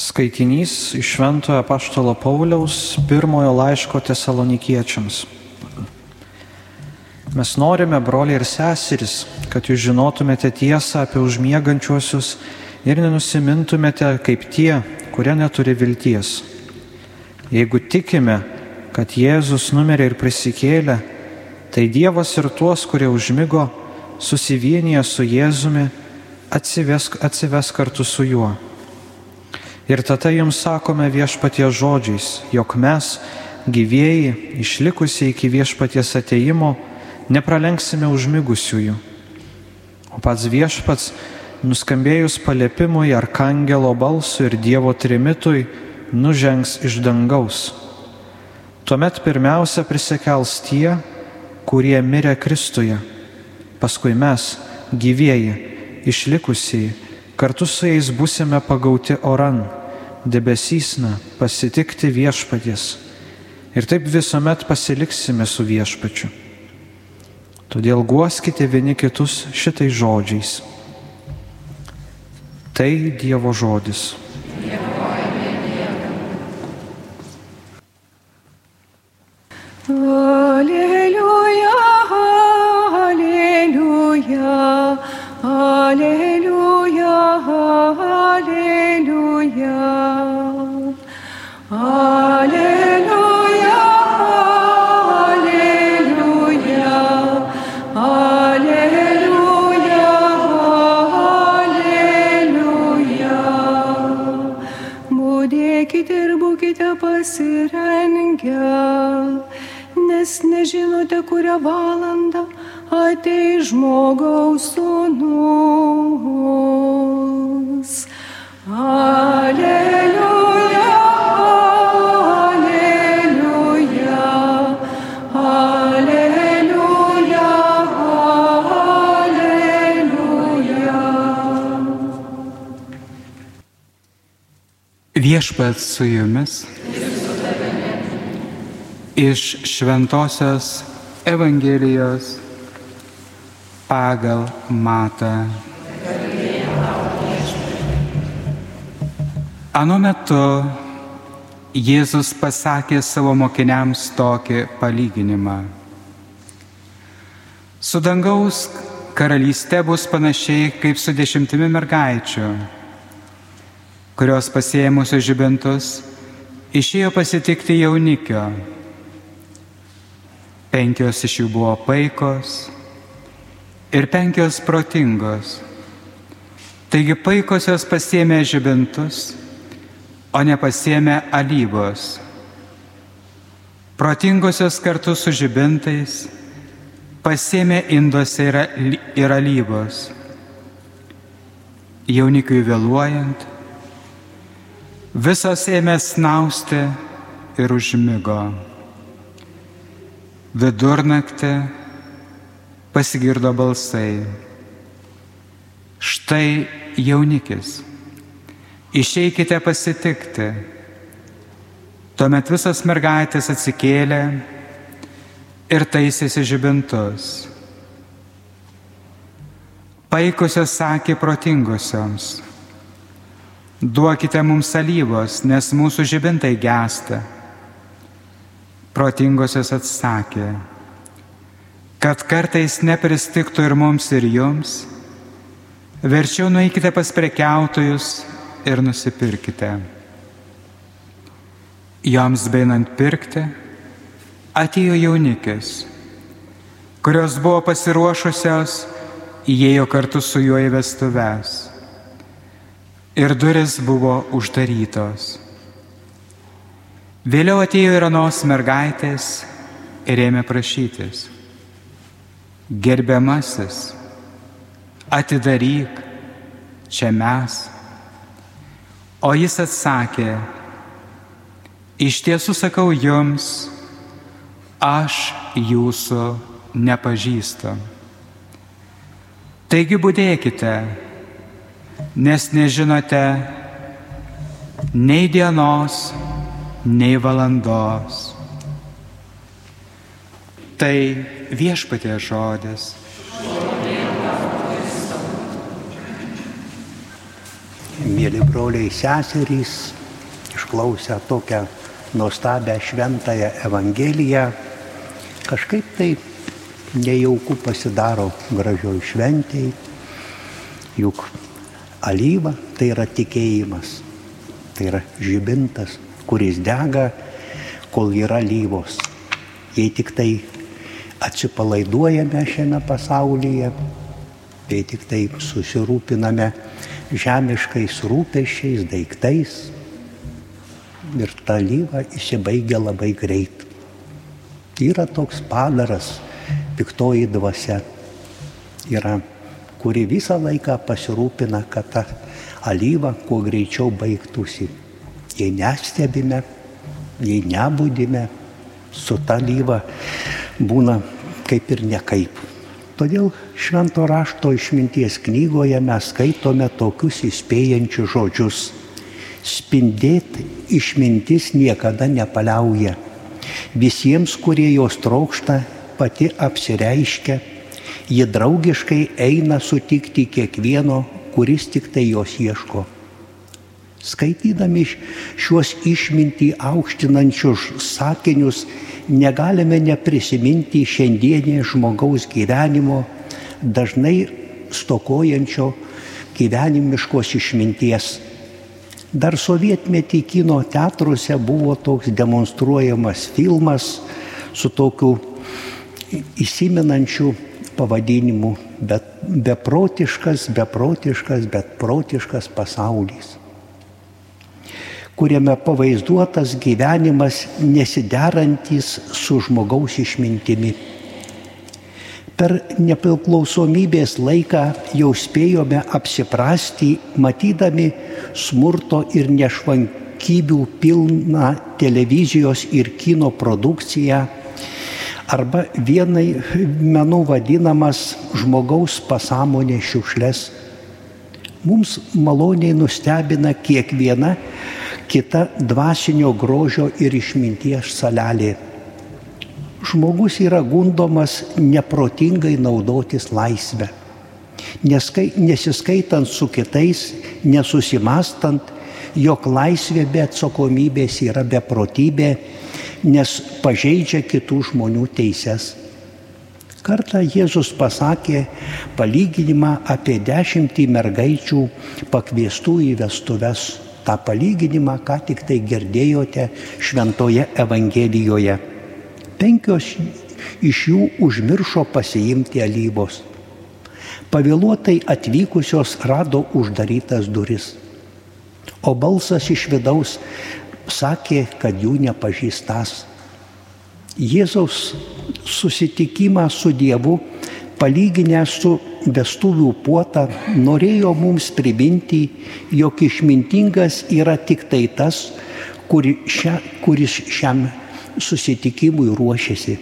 Skaitinys iš Šventojo Paštalo Pauliaus pirmojo laiško tesalonikiečiams. Mes norime, broliai ir seserys, kad jūs žinotumėte tiesą apie užmiegančiuosius ir nenusimintumėte kaip tie, kurie neturi vilties. Jeigu tikime, kad Jėzus numirė ir prisikėlė, tai Dievas ir tuos, kurie užmygo, susivienyje su Jėzumi, atsives, atsives kartu su juo. Ir tada jums sakome viešpatie žodžiais, jog mes, gyvėjai, išlikusiai iki viešpaties ateimo, nepralenksime užmigusiųjų. O pats viešpats, nuskambėjus paliepimui arkangelo balsui ir Dievo trimitui, nužengs iš dangaus. Tuomet pirmiausia prisikels tie, kurie mirė Kristuje, paskui mes, gyvieji, išlikusiai, kartu su jais busime pagauti oran, debesysna, pasitikti viešpaties. Ir taip visuomet pasiliksime su viešpačiu. Todėl guoskite vieni kitus šitai žodžiais. Tai Dievo žodis. Alleluja, alleluja, alleluja, alleluja. Alleluja, alleluja, alleluja, alleluja. Būdėkite ir būkite pasirengę, nes nežinote, kurią valandą ateis žmogaus sūnus. Alleluja, alleluja, alleluja, alleluja. Viešpats su jumis iš Šventojios Evangelijos pagal Matą. Anu metu Jėzus pasakė savo mokiniams tokį palyginimą. Su dangaus karalystė bus panašiai kaip su dešimtimi mergaičių kurios pasėmusios žibintus išėjo pasitikti jaunikio. Penkios iš jų buvo paikos ir penkios protingos. Taigi paikosios pasėmė žibintus, o nepasėmė alyvos. Protingosios kartu su žibintais pasėmė induose ir, alyvos. Jaunikui vėluojant, Visos ėmė snausti ir užmygo. Vidurnaktį pasigirdo balsai. Štai jaunikis. Išeikite pasitikti. Tuomet visos mergaitės atsikėlė ir taisėsi žibintus. Paikusios sakė protingosioms Duokite mums alyvos, nes mūsų žibintai gesta. Protingosios atsakė, kad kartais nepristiktų ir mums, ir jums, verčiau nueikite pas prekiautojus ir nusipirkite. Joms beinant pirkti, atėjo jaunikis, kurios buvo pasiruošusios, įėjo kartu su juo į vestuves ir duris buvo uždarytos. Vėliau atėjo ir anos mergaitės ir ėmė prašytis. Gerbiamasis, atidaryk, čia mes. O jis atsakė, iš tiesų sakau jums, aš jūsų nepažįstu. Taigi būdėkite nes nežinote nei dienos, nei valandos. Tai viešpatie žodis. mėly broliai seserys, išklausę tokią nuostabią šventąją Evangeliją, kažkaip tai nejauku pasidaro gražioj šventėjai, juk alyva tai yra tikėjimas, tai yra žibintas, kuris dega, kol yra lyvos. Jei tik tai atsipalaiduojame šiame pasaulyje, jei tik tai susirūpiname žemiškais rūpešiais, daiktais ir ta lyva įsibaigia labai greit. Yra toks padaras, piktoji dvasia, yra, kuri visą laiką pasirūpina, kad ta alyva kuo greičiau baigtųsi. Jei nestebime, jei nebūdime, su ta lyva būna kaip ir nekaip. Todėl švento rašto išminties knygoje mes skaitome tokius įspėjančius žodžius. Spindėti išmintis niekada nepaliauja. Visiems, kurie jos trokšta, pati apsireiškia, ji draugiškai eina sutikti kiekvieno, kuris tik tai jos ieško. Skaitydami šiuos išmintį aukštinančius sakinius, negalime neprisiminti šiandienį žmogaus gyvenimo, dažnai stokojančio gyvenimiškos išminties. Dar sovietmetį kino teatruose buvo toks demonstruojamas filmas su tokiu įsimenančiu pavadinimu, bet beprotiškas, beprotiškas, bet protiškas pasaulis kuriame pavaizduotas gyvenimas nesiderantis su žmogaus išmintimi. Per nepriklausomybės laiką jau spėjome apsiprasti, matydami smurto ir nešvankybių pilną televizijos ir kino produkciją arba vienai menu vadinamas žmogaus pasąmonė šiukšlės. Mums maloniai nustebina kiekviena kita dvasinio grožio ir išminties salelė. Žmogus yra gundomas neprotingai naudotis laisvę. Neskai, nesiskaitant su kitais, nesusimastant, jog laisvė be atsakomybės yra beprotybė, nes pažeidžia kitų žmonių teises. Kartą Jėzus pasakė palyginimą apie dešimtį mergaičių pakviestų į vestuves tą palyginimą, ką tik tai girdėjote šventoje Evangelijoje. Penkios iš jų užmiršo pasiimti alyvos. Pavėluotai atvykusios rado uždarytas duris. O balsas iš vidaus sakė, kad jų nepažįstas. Jėzaus susitikimą su Dievu palyginę su vestuvių puotą, norėjo mums priminti, jog išmintingas yra tik tai tas, kuri šia, kuris šiam susitikimui ruošiasi.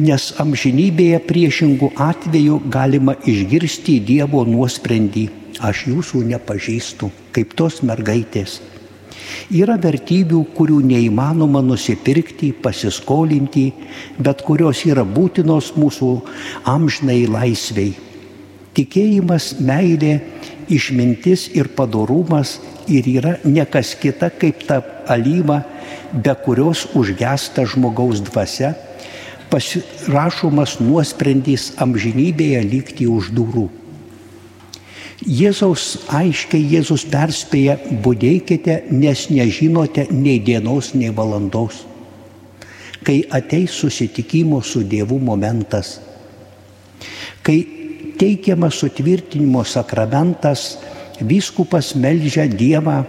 Nes amžinybėje priešingų atveju galima išgirsti Dievo nuosprendį, aš jūsų nepažįstu, kaip tos mergaitės. Yra vertybių, kurių neįmanoma nusipirkti, pasiskolinti, bet kurios yra būtinos mūsų amžnai laisviai. Tikėjimas, meilė, išmintis ir padorumas ir yra nekas kita kaip ta alyva, be kurios užgesta žmogaus dvasia, pasirašomas nuosprendys amžinybėje likti už durų. Jėzaus aiškiai Jėzus perspėja, būdėkite, nes nežinote nei dienos, nei valandos, kai ateis susitikimo su Dievu momentas, kai teikiamas sutvirtinimo sakramentas, vyskupas melžia Dievą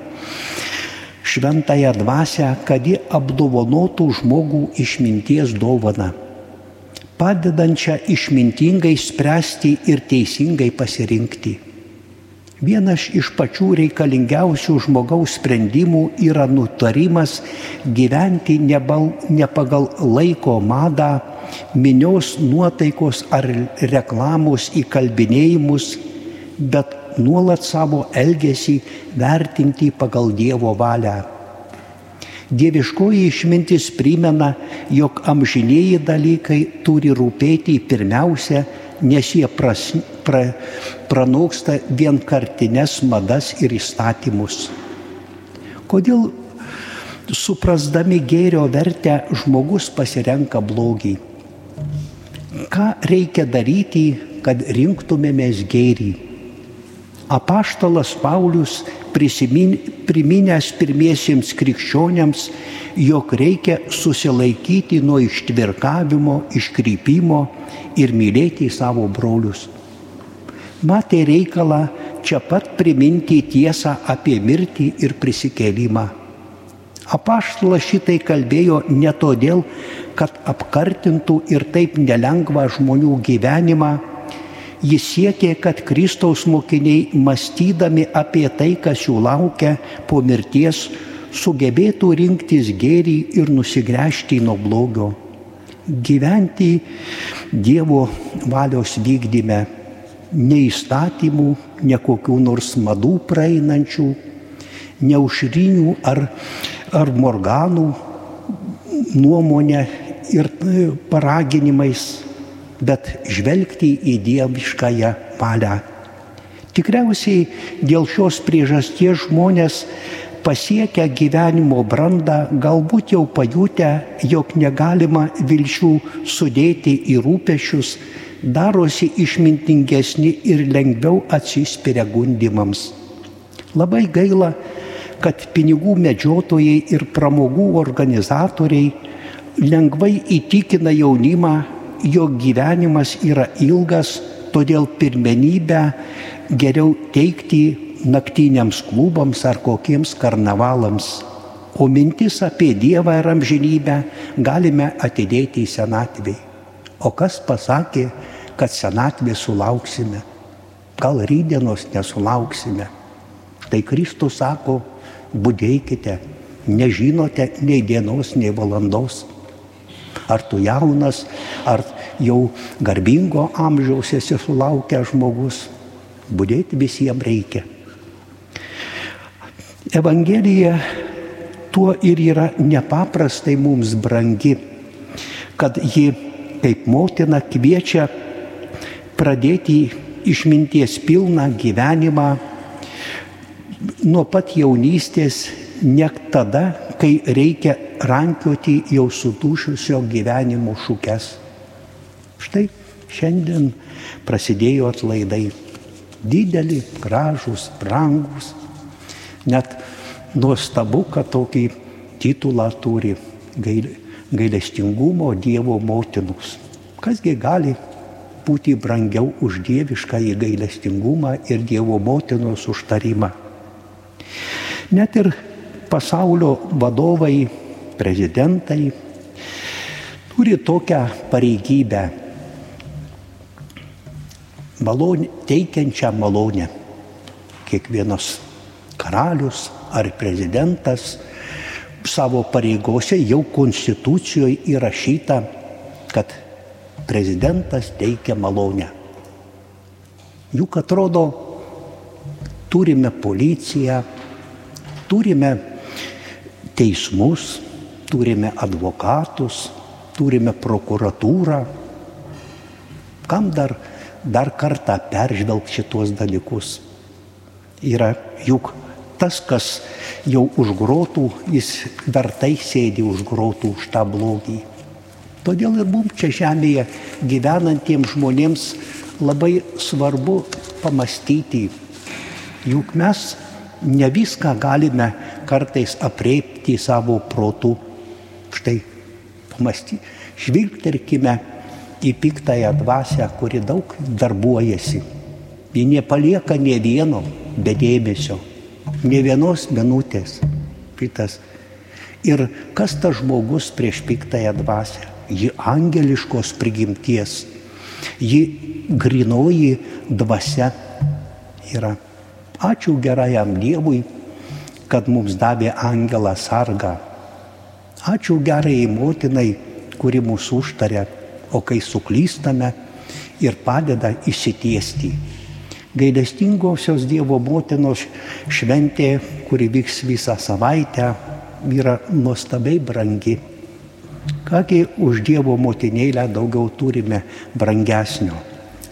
šventąją dvasę, kad ji apdovanotų žmogų išminties dovaną, padedančią išmintingai spręsti ir teisingai pasirinkti. Vienas iš pačių reikalingiausių žmogaus sprendimų yra nutarimas gyventi nebal, ne pagal laiko madą, minios nuotaikos ar reklamos įkalbinėjimus, bet nuolat savo elgesį vertinti pagal Dievo valią. Dieviškoji išmintis primena, jog amžinėjai dalykai turi rūpėti pirmiausia, nes jie pra, pranoksta vienkartines madas ir įstatymus. Kodėl suprasdami gėrio vertę žmogus pasirenka blogį? Ką reikia daryti, kad rinktumėmės gėrį? Apaštalas Paulius prisimin, priminęs pirmiesiems krikščioniams, jog reikia susilaikyti nuo ištvirkavimo, iškrypimo ir mylėti savo brolius. Matė reikalą čia pat priminti tiesą apie mirtį ir prisikėlimą. Apaštalas šitai kalbėjo ne todėl, kad apkartintų ir taip nelengvą žmonių gyvenimą, Jis siekė, kad Kristaus mokiniai, mąstydami apie tai, kas jų laukia po mirties, sugebėtų rinktis gėrį ir nusigręžti nuo blogio. Gyventi Dievo valios vykdyme, ne įstatymų, ne kokių nors madų praeinančių, ne užrinių ar, ar morganų nuomonę ir paraginimais bet žvelgti į dieviškąją valią. Tikriausiai dėl šios priežasties žmonės pasiekę gyvenimo brandą, galbūt jau pajutę, jog negalima vilčių sudėti į rūpešius, darosi išmintingesni ir lengviau atsispiria gundimams. Labai gaila, kad pinigų medžiotojai ir pramogų organizatoriai lengvai įtikina jaunimą, jog gyvenimas yra ilgas, todėl pirmenybę geriau teikti naktiniams klubams ar kokiems karnavalams. O mintis apie Dievą ir amžinybę galime atidėti į senatvį. O kas pasakė, kad senatvė sulauksime? Gal rydienos nesulauksime? Tai Kristus sako, būdėkite, nežinote nei dienos, nei valandos ar tu jaunas, ar jau garbingo amžiaus esi sulaukęs žmogus. Būdėti visiems reikia. Evangelija tuo ir yra nepaprastai mums brangi, kad ji kaip motina kviečia pradėti išminties pilną gyvenimą nuo pat jaunystės, net tada, kai reikia rankioti jau sudušusio gyvenimo šūkes. Štai šiandien prasidėjo atlaidai. Dideli, gražus, brangus. Net nuostabu, kad tokį titulą turi gailestingumo Dievo motinus. Kasgi gali būti brangiau už dievišką į gailestingumą ir Dievo motinos užtarimą. Net ir pasaulio vadovai, prezidentai turi tokią pareigybę malonė, teikiančią malonę. Kiekvienas karalius ar prezidentas savo pareigose jau konstitucijoje įrašyta, kad prezidentas teikia malonę. Juk atrodo, turime policiją, turime teismus, turime advokatus, turime prokuratūrą. Kam dar dar kartą peržvelgti šitos dalykus. Yra juk tas, kas jau už grotų, jis vertai sėdi už grotų už tą blogį. Todėl ir mums čia žemėje gyvenantiems žmonėms labai svarbu pamastyti, juk mes ne viską galime kartais apreipti savo protų. Štai pamastyti, žvilgterkime į piktąją dvasę, kuri daug darbuojasi. Ji nepalieka ne vieno be dėmesio, ne vienos minutės. Pitas. Ir kas tas žmogus prieš piktąją dvasę? Ji angeliškos prigimties, ji grinoji dvasia yra. Ačiū gerajam Dievui, kad mums davė angelą sargą. Ačiū gerai motinai, kuri mūsų užtarė o kai suklystame ir padeda įsitiesti. Gailestingosios Dievo motinos šventė, kuri vyks visą savaitę, yra nuostabiai brangi. Kągi už Dievo motinėlę daugiau turime brangesnio.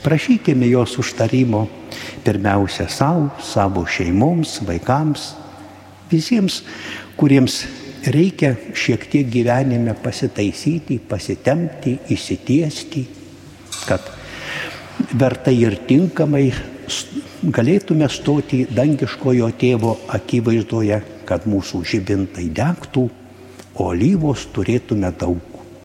prašykime jos užtarimo pirmiausia savo, savo šeimoms, vaikams, visiems, kuriems reikia šiek tiek gyvenime pasitaisyti, pasitemti, įsitiesti, kad vertai ir tinkamai galėtume stoti dangiškojo tėvo akivaizdoje, kad mūsų žibintai degtų, o alyvos turėtume daug.